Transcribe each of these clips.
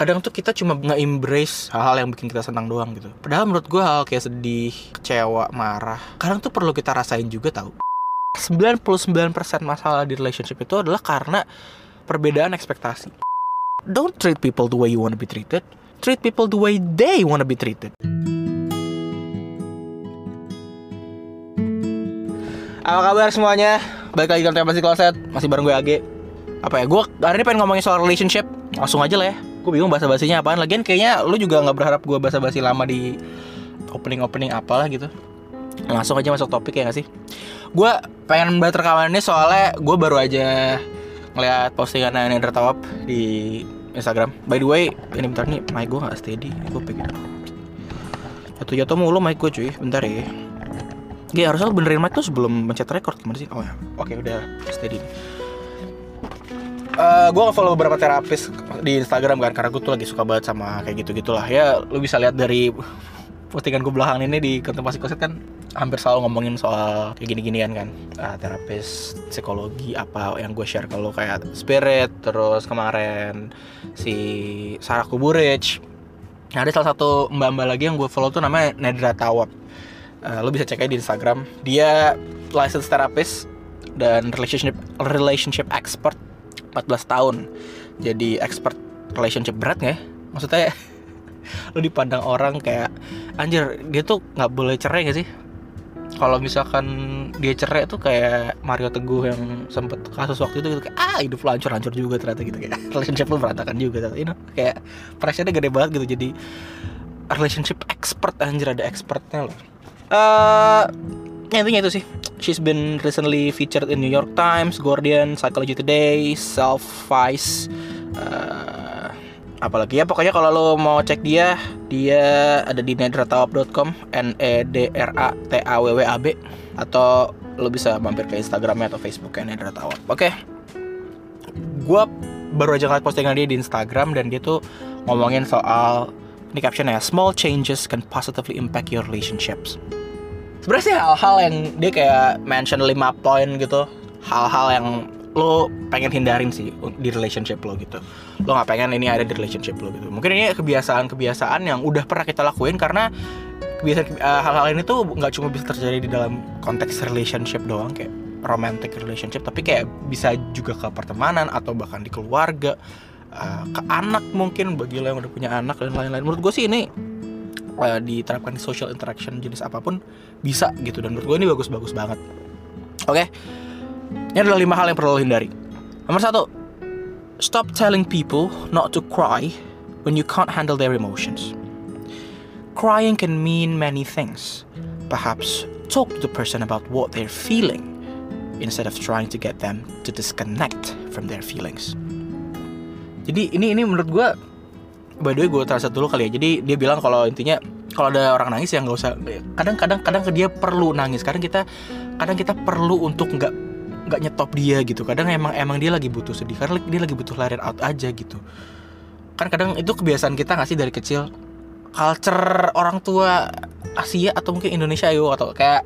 kadang tuh kita cuma nge-embrace hal-hal yang bikin kita senang doang gitu. Padahal menurut gue hal kayak sedih kecewa marah kadang tuh perlu kita rasain juga tau. 99% masalah di relationship itu adalah karena perbedaan ekspektasi. Don't treat people the way you want to be treated. Treat people the way they want to be treated. Apa kabar semuanya? Balik lagi ke Masih Kloset. Masih bareng gue Age Apa ya, gue hari ini pengen ngomongin soal relationship. Langsung aja lah ya Gue bingung bahasa basinya apaan. Lagian kayaknya lu juga gak berharap gue bahasa basi lama di Opening-opening apalah gitu. Langsung aja masuk topik ya gak sih? Gue pengen buat rekaman ini soalnya Gue baru aja ngeliat postingan Nedra Tawab di Instagram. By the way, ini bentar nih mic gue gak steady. Gue pengen Jatuh-jatuh mulu mic gue cuy. Bentar ya. Gue harusnya benerin mic tuh sebelum mencet record gimana sih? Oh ya, oke udah steady. Uh, gue nge-follow beberapa terapis di Instagram kan karena gue tuh lagi suka banget sama kayak gitu gitulah ya lu bisa lihat dari postingan gue belakang ini di kontemplasi koset kan hampir selalu ngomongin soal kayak gini-ginian kan. Uh, terapis psikologi apa yang gue share kalau kayak spirit terus kemarin si Sarah Kuburich. Nah, ada salah satu mbak-mbak lagi yang gue follow tuh namanya Nedra Tawab uh, lo bisa cek aja di Instagram. Dia licensed therapist dan relationship relationship expert 14 tahun. Jadi expert relationship berat nggak ya? Maksudnya lo dipandang orang kayak anjir dia tuh nggak boleh cerai gak sih? Kalau misalkan dia cerai tuh kayak Mario Teguh yang sempet kasus waktu itu gitu. Kayak ah hidup lo hancur hancur juga ternyata gitu. Kayak relationship lo berantakan juga ternyata. You know kayak pressure-nya gede banget gitu. Jadi relationship expert anjir ada expertnya loh. Uh, ya intinya itu sih she's been recently featured in New York Times, Guardian, Psychology Today, Self Vice, uh, apalagi ya pokoknya kalau lo mau cek dia dia ada di nedratawab.com n e d r a t a w w a b atau lo bisa mampir ke Instagramnya atau Facebooknya Nedratawab. Oke, okay. gue baru aja ngeliat postingan dia di Instagram dan dia tuh ngomongin soal ini captionnya small changes can positively impact your relationships sebenarnya sih hal-hal yang dia kayak mention 5 poin gitu hal-hal yang lo pengen hindarin sih di relationship lo gitu. Lo nggak pengen ini ada di relationship lo gitu. Mungkin ini kebiasaan-kebiasaan yang udah pernah kita lakuin karena kebiasaan uh, hal-hal ini tuh nggak cuma bisa terjadi di dalam konteks relationship doang kayak romantic relationship tapi kayak bisa juga ke pertemanan atau bahkan di keluarga uh, ke anak mungkin bagi lo yang udah punya anak dan lain-lain. Menurut gue sih ini uh, diterapkan di social interaction jenis apa pun bisa gitu. Dan menurut gue ini bagus-bagus banget. Oke. Okay? ini adalah lima hal yang perlu hindari. Nomor satu stop telling people not to cry when you can't handle their emotions. Crying can mean many things. Perhaps talk to the person about what they're feeling instead of trying to get them to disconnect from their feelings. Jadi ini ini menurut gue by the way gue translate dulu kali ya. Jadi dia bilang kalau intinya kalau ada orang nangis ya nggak usah kadang-kadang kadang dia perlu nangis. Kadang kita kadang kita perlu untuk nggak nggak nyetop dia gitu. Kadang emang emang dia lagi butuh sedih. Karena dia lagi butuh lari out aja gitu. Kan kadang itu kebiasaan kita nggak sih dari kecil? Culture orang tua Asia atau mungkin Indonesia yo atau kayak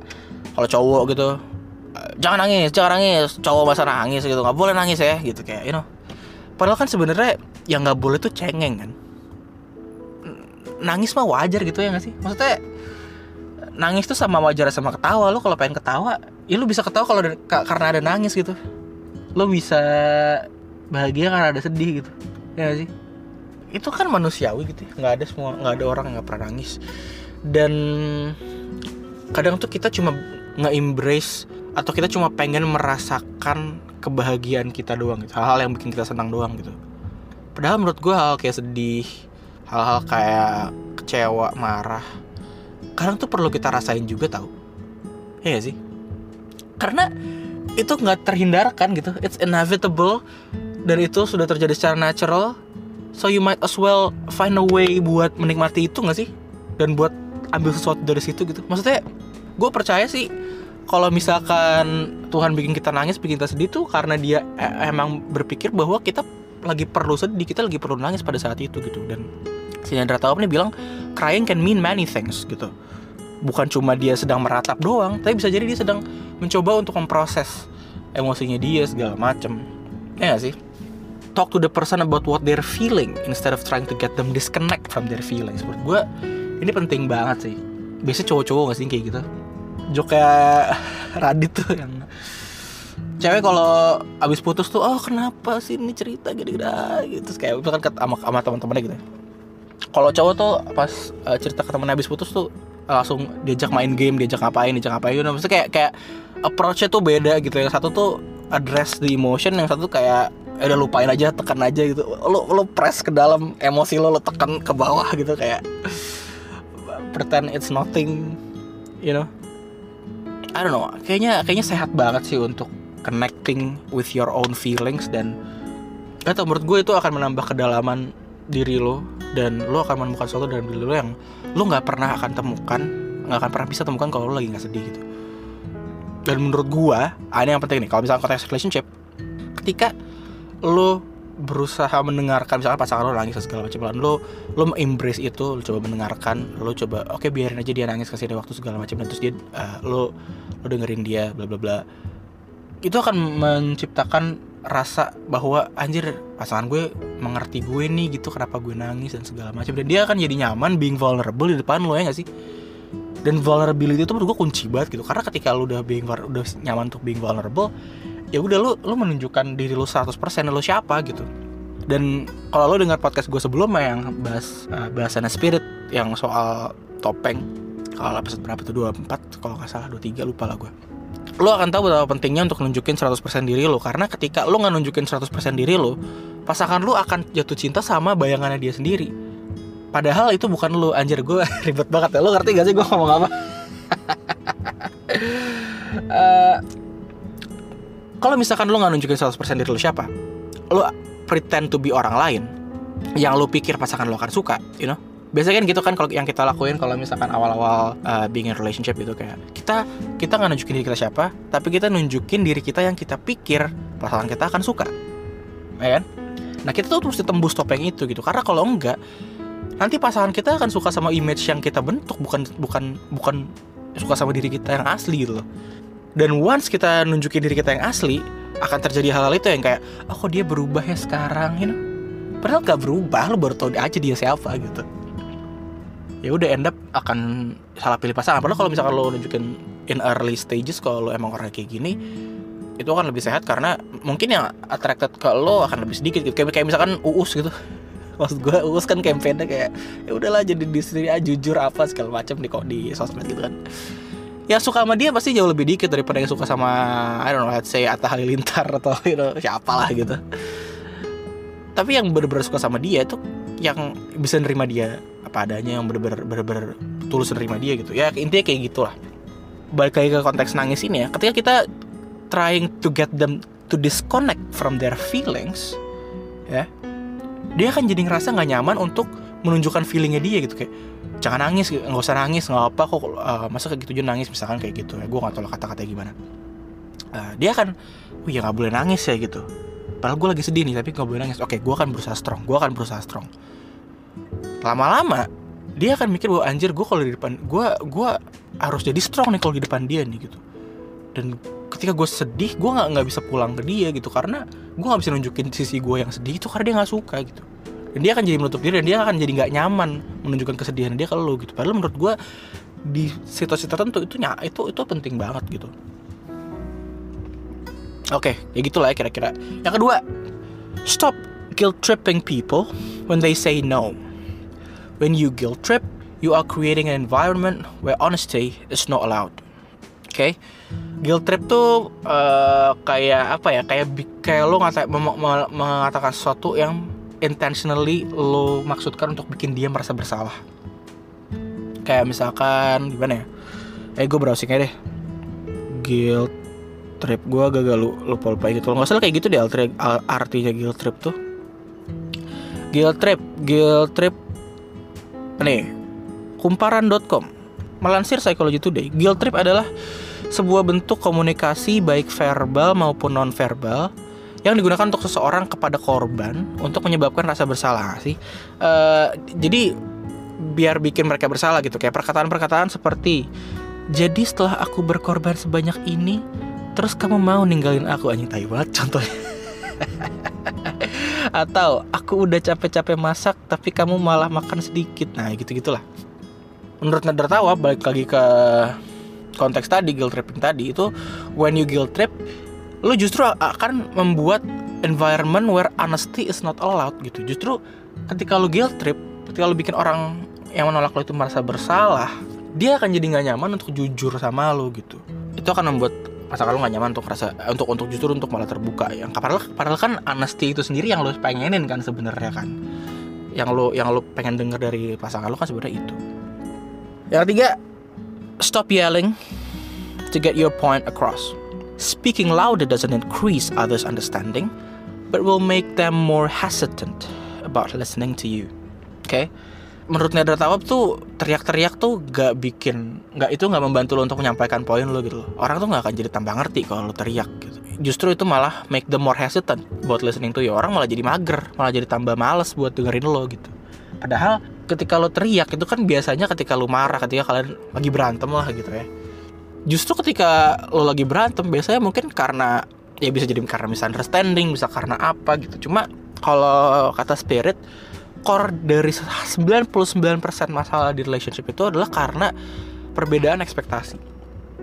kalau cowok gitu jangan nangis jangan nangis. Cowok masa nangis gitu nggak boleh nangis ya gitu kayak you know. Padahal kan sebenarnya yang nggak boleh tuh cengeng kan nangis mah wajar gitu ya gak sih? Maksudnya nangis tuh sama wajar sama ketawa. Lo kalau pengen ketawa ya lo bisa ketawa kalau karena ada nangis gitu. Lo bisa bahagia karena ada sedih gitu. Ya gak sih? Itu kan manusiawi gitu ya. nggak ada semua nggak ada orang yang nggak pernah nangis. Dan kadang tuh kita cuma nge-embrace atau kita cuma pengen merasakan kebahagiaan kita doang gitu. Hal-hal yang bikin kita senang doang gitu. Padahal menurut gue hal kayak sedih hal-hal kayak kecewa marah kadang tuh perlu kita rasain juga tau. Ya gak sih? Karena itu nggak terhindarkan gitu. It's inevitable dan itu sudah terjadi secara natural. So you might as well find a way buat menikmati itu nggak sih? Dan buat ambil sesuatu dari situ gitu. Maksudnya gue percaya sih kalau misalkan Tuhan bikin kita nangis bikin kita sedih tuh karena dia e emang berpikir bahwa kita lagi perlu sedih kita lagi perlu nangis pada saat itu gitu. Dan si Nendra Tawab ini bilang crying can mean many things gitu. Bukan cuma dia sedang meratap doang tapi bisa jadi dia sedang mencoba untuk memproses emosinya dia segala macem. Ya gak sih? Talk to the person about what they're feeling instead of trying to get them disconnect from their feelings. Menurut gue ini penting banget sih. Biasanya cowok-cowok gak sih kayak gitu? Jok kayak Radit tuh yang cewek kalau abis putus tuh oh kenapa sih ini cerita gini-gini gitu kayak itu kan sama, sama teman-temannya gitu kalau cowok tuh pas uh, cerita ke temen abis putus tuh langsung diajak main game diajak ngapain diajak ngapain gitu. Maksudnya kayak kayak approachnya tuh beda gitu. Yang satu tuh address the emotion yang satu kayak eh, udah lupain aja tekan aja gitu. Lo lo press ke dalam emosi lo lo tekan ke bawah gitu kayak pretend it's nothing you know? I don't know. Kayaknya kayaknya sehat banget sih untuk connecting with your own feelings dan atau menurut gue itu akan menambah kedalaman diri lo dan lo akan menemukan sesuatu dalam diri lo yang lo nggak pernah akan temukan nggak akan pernah bisa temukan kalau lo lagi nggak sedih gitu. Dan menurut gua ini yang penting nih kalau misalnya konteks relationship ketika lo berusaha mendengarkan misalnya pasangan lo nangis segala macam lo lo embrace itu lo coba mendengarkan lo coba oke okay, biarin aja dia nangis kasih dia waktu segala macam dan terus dia uh, lo lo dengerin dia bla bla bla. Itu akan menciptakan rasa bahwa anjir pasangan gue mengerti gue nih gitu kenapa gue nangis dan segala macam. Dan dia akan jadi nyaman being vulnerable di depan lo ya gak sih? Dan vulnerability itu menurut gue kunci banget gitu. Karena ketika lo udah being udah nyaman untuk being vulnerable ya udah lo lo menunjukkan diri lo 100% lo siapa gitu. Dan kalau lo dengar podcast gue sebelumnya yang bahas uh, bahasannya spirit yang soal topeng kalau episode berapa tuh? 24 kalau nggak salah 23 lupa lah gue lo akan tahu betapa pentingnya untuk nunjukin 100% diri lo. Karena ketika lo nggak nunjukin 100% diri lo pasangan lo akan jatuh cinta sama bayangannya dia sendiri. Padahal itu bukan lo. Anjir gue ribet banget ya. Lo ngerti gak sih gue ngomong apa? Uh, kalau misalkan lo nggak nunjukin 100% diri lo siapa? Lo pretend to be orang lain. Yang lo pikir pasangan lo akan suka you know biasanya kan gitu kan kalau yang kita lakuin kalau misalkan awal-awal uh, being in relationship itu kayak kita kita nggak nunjukin diri kita siapa tapi kita nunjukin diri kita yang kita pikir pasangan kita akan suka. Ya kan? Nah kita tuh mesti tembus topeng itu gitu. Karena kalau enggak nanti pasangan kita akan suka sama image yang kita bentuk bukan bukan bukan suka sama diri kita yang asli gitu loh. Dan once kita nunjukin diri kita yang asli akan terjadi hal-hal itu yang kayak oh kok dia berubah ya sekarang? You know? Padahal gak berubah lo baru tau aja dia siapa gitu ya udah end up akan salah pilih pasangan. Padahal kalau misalkan lo nunjukin in early stages kalau lo emang orang kayak gini itu akan lebih sehat karena mungkin yang attracted ke lo akan lebih sedikit gitu. Kayak, kayak misalkan uus gitu. Maksud gue uus kan campaignnya kayak ya udahlah jadi di sini aja jujur apa segala macam di kok di sosmed gitu kan. Yang suka sama dia pasti jauh lebih dikit daripada yang suka sama I don't know let's say Atta Halilintar atau you know, siapa lah gitu. Tapi yang bener-bener suka sama dia itu yang bisa nerima dia apa adanya yang bener-bener tulus nerima dia gitu. Ya intinya kayak gitulah. Balik lagi ke konteks nangis ini ya. Ketika kita trying to get them to disconnect from their feelings ya dia akan jadi ngerasa nggak nyaman untuk menunjukkan feelingnya dia gitu. Kayak jangan nangis nggak usah nangis nggak apa kok. Uh, masa kayak gitu juga nangis? Misalkan kayak gitu ya. Gue nggak tahu kata-kata gimana. Uh, dia akan oh ya nggak boleh nangis ya gitu. Padahal gue lagi sedih nih tapi nggak boleh nangis. Oke gue akan berusaha strong gue akan berusaha strong lama-lama dia akan mikir bahwa anjir gue kalau di depan gue gue harus jadi strong nih kalau di depan dia nih gitu. Dan ketika gue sedih gue nggak nggak bisa pulang ke dia gitu. Karena gue nggak bisa nunjukin sisi gue yang sedih itu karena dia nggak suka gitu. Dan dia akan jadi menutup diri dan dia akan jadi nggak nyaman menunjukkan kesedihan dia kalau gitu. Padahal menurut gue di situasi tertentu itu itu itu penting banget gitu. Oke ya gitulah ya kira-kira. Yang kedua stop guilt tripping people when they say no When you guilt trip, you are creating an environment where honesty is not allowed. Oke, okay? guilt trip tuh uh, kayak apa ya? Kayak kayak lo ngata, mengatakan sesuatu yang intentionally lo maksudkan untuk bikin dia merasa bersalah. Kayak misalkan gimana ya? Eh gue browsing aja deh. Guilt trip gue gagal lupa lupa gitu. Nggak salah kayak gitu deh artinya guilt trip tuh. Guilt trip, guilt trip Nih, kumparan.com melansir Psychology Today, guilt trip adalah sebuah bentuk komunikasi baik verbal maupun non-verbal yang digunakan untuk seseorang kepada korban untuk menyebabkan rasa bersalah sih. Uh, jadi biar bikin mereka bersalah gitu kayak perkataan-perkataan seperti jadi setelah aku berkorban sebanyak ini terus kamu mau ninggalin aku anjing tai banget contohnya atau aku udah capek-capek masak tapi kamu malah makan sedikit. Nah gitu gitulah menurut Nadar Tawa balik lagi ke konteks tadi guilt tripping tadi itu when you guilt trip lu justru akan membuat environment where honesty is not allowed gitu. Justru ketika lu guilt trip ketika lu bikin orang yang menolak lu itu merasa bersalah dia akan jadi nggak nyaman untuk jujur sama lu gitu. Itu akan membuat pasangan lu nggak nyaman untuk rasa untuk untuk justru untuk malah terbuka yang padahal padahal kan honesty itu sendiri yang lu pengenin kan sebenarnya kan yang lu yang lu pengen denger dari pasangan lu kan sebenarnya itu yang ketiga stop yelling to get your point across Speaking louder doesn't increase others' understanding, but will make them more hesitant about listening to you. Oke? Okay? Menurut Nedra Tawab tuh teriak-teriak tuh gak bikin, gak itu gak membantu lo untuk menyampaikan poin lo gitu loh. Orang tuh gak akan jadi tambah ngerti kalau lo teriak gitu. Justru itu malah make them more hesitant buat listening to you. Orang malah jadi mager, malah jadi tambah males buat dengerin lo gitu. Padahal ketika lo teriak itu kan biasanya ketika lo marah, ketika kalian lagi berantem lah gitu ya justru ketika lo lagi berantem biasanya mungkin karena ya bisa jadi karena misunderstanding bisa karena apa gitu cuma kalau kata spirit core dari 99% masalah di relationship itu adalah karena perbedaan ekspektasi.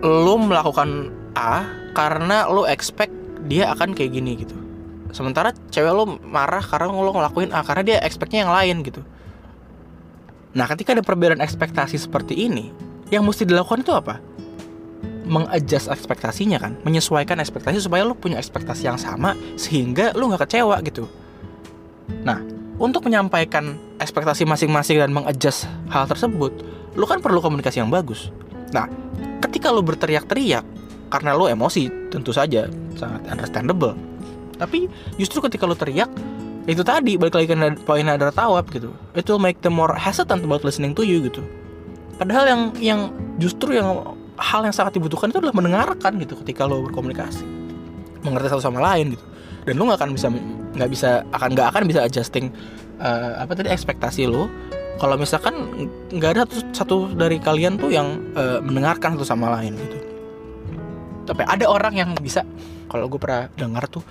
Lo melakukan A karena lo expect dia akan kayak gini gitu. Sementara cewek lo marah karena lo ngelakuin A karena dia expectnya yang lain gitu. Nah ketika ada perbedaan ekspektasi seperti ini yang mesti dilakukan itu apa? Mengadjust ekspektasinya kan menyesuaikan ekspektasi supaya lo punya ekspektasi yang sama sehingga lo nggak kecewa gitu. Nah untuk menyampaikan ekspektasi masing-masing dan mengadjust hal tersebut lo kan perlu komunikasi yang bagus. Nah ketika lo berteriak-teriak karena lo emosi tentu saja sangat understandable. Tapi justru ketika lo teriak itu tadi balik lagi ke poin ada tawab gitu it will make them more hesitant about listening to you gitu. Padahal yang yang justru yang hal yang sangat dibutuhkan itu adalah mendengarkan gitu ketika lo berkomunikasi mengerti satu sama lain gitu. Dan lo nggak akan bisa nggak bisa akan nggak akan bisa adjusting uh, apa tadi ekspektasi lo kalau misalkan nggak ada satu dari kalian tuh yang uh, mendengarkan satu sama lain gitu. Tapi ada orang yang bisa. Kalau gue pernah dengar tuh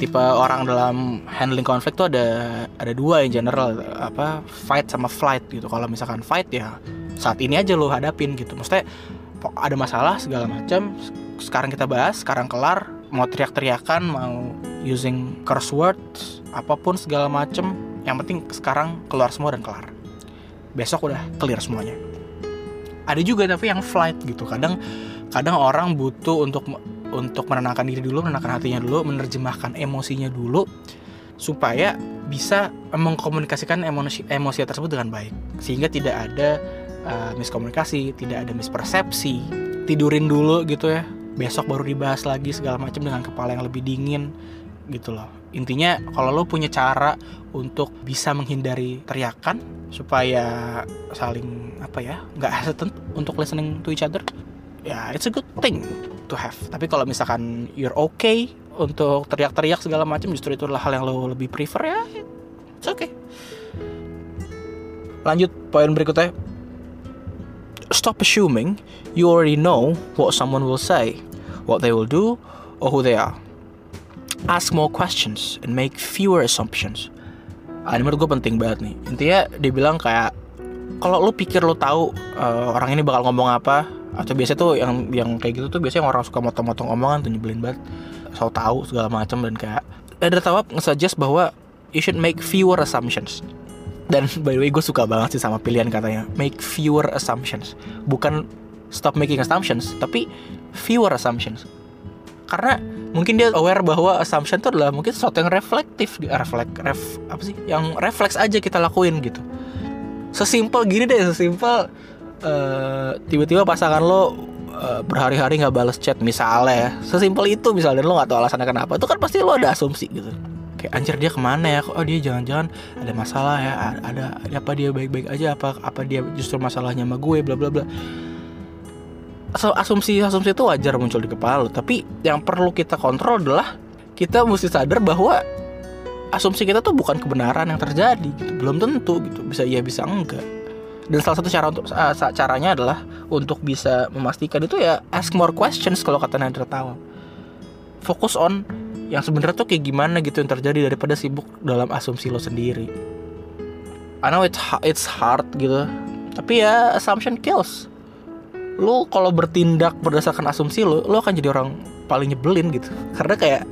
tipe orang dalam handling konflik tuh ada ada dua yang general apa fight sama flight gitu. Kalau misalkan fight ya saat ini aja lo hadapin gitu. Maksudnya ada masalah segala macam. Sekarang kita bahas sekarang kelar mau teriak-teriakan mau using curse words apa pun segala macam yang penting sekarang keluar semua dan kelar. Besok udah clear semuanya. Ada juga tapi yang flight gitu. Kadang kadang orang butuh untuk untuk menenangkan diri dulu menenangkan hatinya dulu menerjemahkan emosinya dulu supaya bisa mengkomunikasikan emosi emosi tersebut dengan baik. Sehingga tidak ada uh, miskomunikasi, tidak ada mispersepsi. Tidurin dulu gitu ya. Besok baru dibahas lagi segala macam dengan kepala yang lebih dingin gitu loh. Intinya kalau lo punya cara untuk bisa menghindari teriakan supaya saling apa ya nggak hesitant untuk listening to each other ya it's a good thing to have tapi kalau misalkan you're okay untuk teriak-teriak segala macam justru itu adalah hal yang lo lebih prefer ya it's okay lanjut poin berikutnya stop assuming you already know what someone will say, what they will do, or who they are. Ask more questions and make fewer assumptions. Ah, ini menurut gue penting banget nih. Intinya dia bilang kayak kalau lu pikir lu tahu uh, orang ini bakal ngomong apa atau biasa tuh yang yang kayak gitu tuh biasanya orang suka motong-motong omongan tuh nyebelin banget. So tahu segala macam dan kayak ada tawab nge-suggest bahwa you should make fewer assumptions dan by the way gue suka banget sih sama pilihan katanya make fewer assumptions bukan stop making assumptions tapi fewer assumptions karena mungkin dia aware bahwa assumption itu adalah mungkin sesuatu yang reflektif reflek ref apa sih? Yang refleks aja kita lakuin gitu. Sesimpel gini deh sesimpel uh, tiba-tiba pasangan lo uh, berhari-hari nggak balas chat misalnya ya. Sesimpel itu misalnya lo nggak tahu alasannya kenapa. Itu kan pasti lo ada asumsi gitu. Kayak anjir dia ke mana ya? Oh dia jangan-jangan ada masalah ya? Ada, ada apa dia baik-baik aja? Apa apa dia justru masalahnya sama gue? Bla bla bla so, asumsi asumsi itu wajar muncul di kepala tapi yang perlu kita kontrol adalah kita mesti sadar bahwa asumsi kita tuh bukan kebenaran yang terjadi gitu. belum tentu gitu. Bisa iya bisa enggak. Dan salah satu cara untuk uh, caranya adalah untuk bisa memastikan itu ya ask more questions kalau kata Nadra tahu fokus on yang sebenarnya tuh kayak gimana gitu yang terjadi daripada sibuk dalam asumsi lo sendiri. I know it's it's hard gitu. Tapi ya assumption kills lo kalau bertindak berdasarkan asumsi lo lo akan jadi orang paling nyebelin gitu. Karena kayak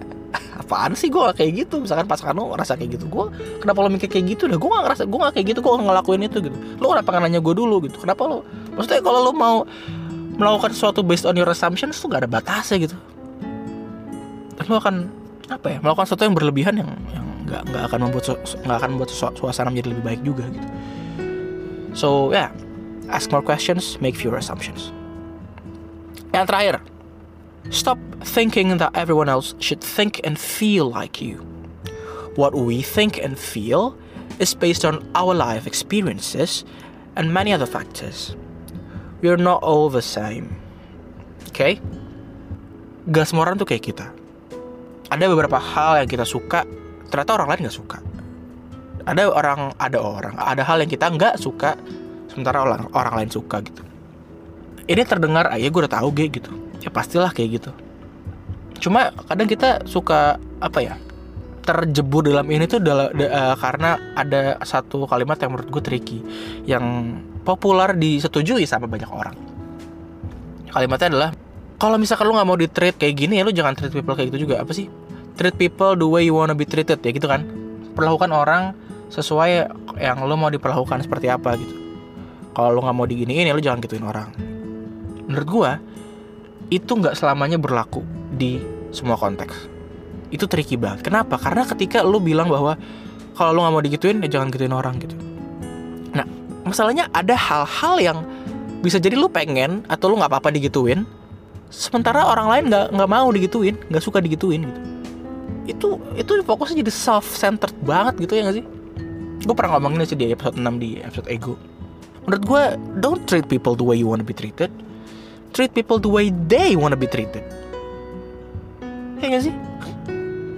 apaan sih gue kayak gitu? Misalkan pasangan lo ngerasa kayak gitu gue kenapa lo mikir kayak gitu? Dah gue gak ngerasa gue gak kayak gitu gue gak ngelakuin itu gitu. Lo kenapa gak nanya gue dulu gitu? Kenapa lo maksudnya kalau lo mau melakukan sesuatu based on your assumptions tuh gak ada batasnya gitu. Dan lo akan apa ya melakukan sesuatu yang berlebihan yang yang nggak nggak akan membuat nggak akan membuat suasana menjadi lebih baik juga gitu. So yeah ask more questions make fewer assumptions. Yang terakhir stop thinking that everyone else should think and feel like you. What we think and feel is based on our life experiences and many other factors. We're not all the same. Okay? Gak semua orang tuh kayak kita. Ada beberapa hal yang kita suka ternyata orang lain nggak suka. Ada orang ada orang. Ada hal yang kita nggak suka sementara orang orang lain suka gitu. Ini terdengar aja gue udah tahu gue gitu. Ya pastilah kayak gitu. Cuma kadang kita suka apa ya terjebur dalam ini tuh dalam, da, uh, karena ada satu kalimat yang menurut gue tricky yang populer disetujui sama banyak orang. Kalimatnya adalah kalau misalkan lu nggak mau di treat kayak gini ya lu jangan treat people kayak gitu juga. Apa sih? Treat people the way you wanna be treated ya gitu kan. Perlakukan orang sesuai yang lo mau diperlakukan seperti apa gitu kalau lo nggak mau diginiin ya lo jangan gituin orang. Menurut gua itu nggak selamanya berlaku di semua konteks. Itu tricky banget. Kenapa? Karena ketika lo bilang bahwa kalau lo nggak mau digituin ya jangan gituin orang gitu. Nah masalahnya ada hal-hal yang bisa jadi lo pengen atau lo nggak apa-apa digituin sementara orang lain nggak nggak mau digituin nggak suka digituin gitu. Itu itu fokusnya jadi self centered banget gitu ya gak sih? Gue pernah ngomongin sih di episode 6 di episode ego menurut gue don't treat people the way you wanna be treated. Treat people the way they wanna be treated. Ya gak sih?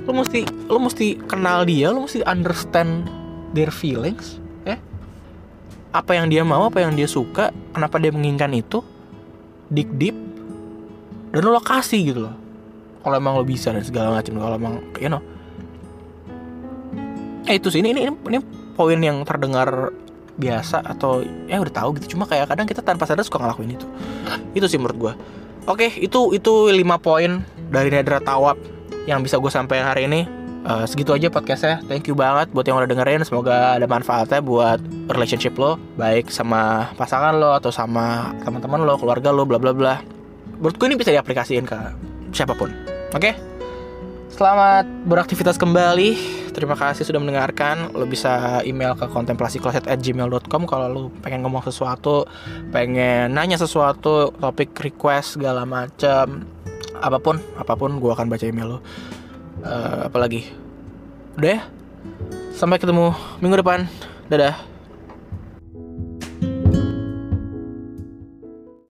Lo mesti lo mesti kenal dia lo mesti understand their feelings ya. Apa yang dia mau apa yang dia suka kenapa dia menginginkan itu deep deep dan lo kasih gitu loh. Kalau emang lo bisa dan segala macam kalau emang you know. Eh itu sih ini ini ini poin yang terdengar biasa atau ya udah tahu gitu. Cuma kayak kadang kita tanpa sadar suka ngelakuin itu. Itu sih menurut gue oke itu itu lima poin dari Nedra Tawab yang bisa gue sampaikan hari ini. Uh, segitu aja podcastnya. Thank you banget buat yang udah dengerin. Semoga ada manfaatnya buat relationship lo baik sama pasangan lo atau sama teman-teman lo keluarga lo bla bla bla. Menurut gue ini bisa diaplikasikan ke siapa pun. Oke. Okay? Selamat beraktivitas kembali. Terima kasih sudah mendengarkan. Lo bisa email ke kontemplasicloset@gmail.com kalau lo pengen ngomong sesuatu, pengen nanya sesuatu, topik request segala macam, apa pun, apa pun gue akan baca email lo. Uh, apalagi. Udah ya? Sampai ketemu minggu depan. Dadah.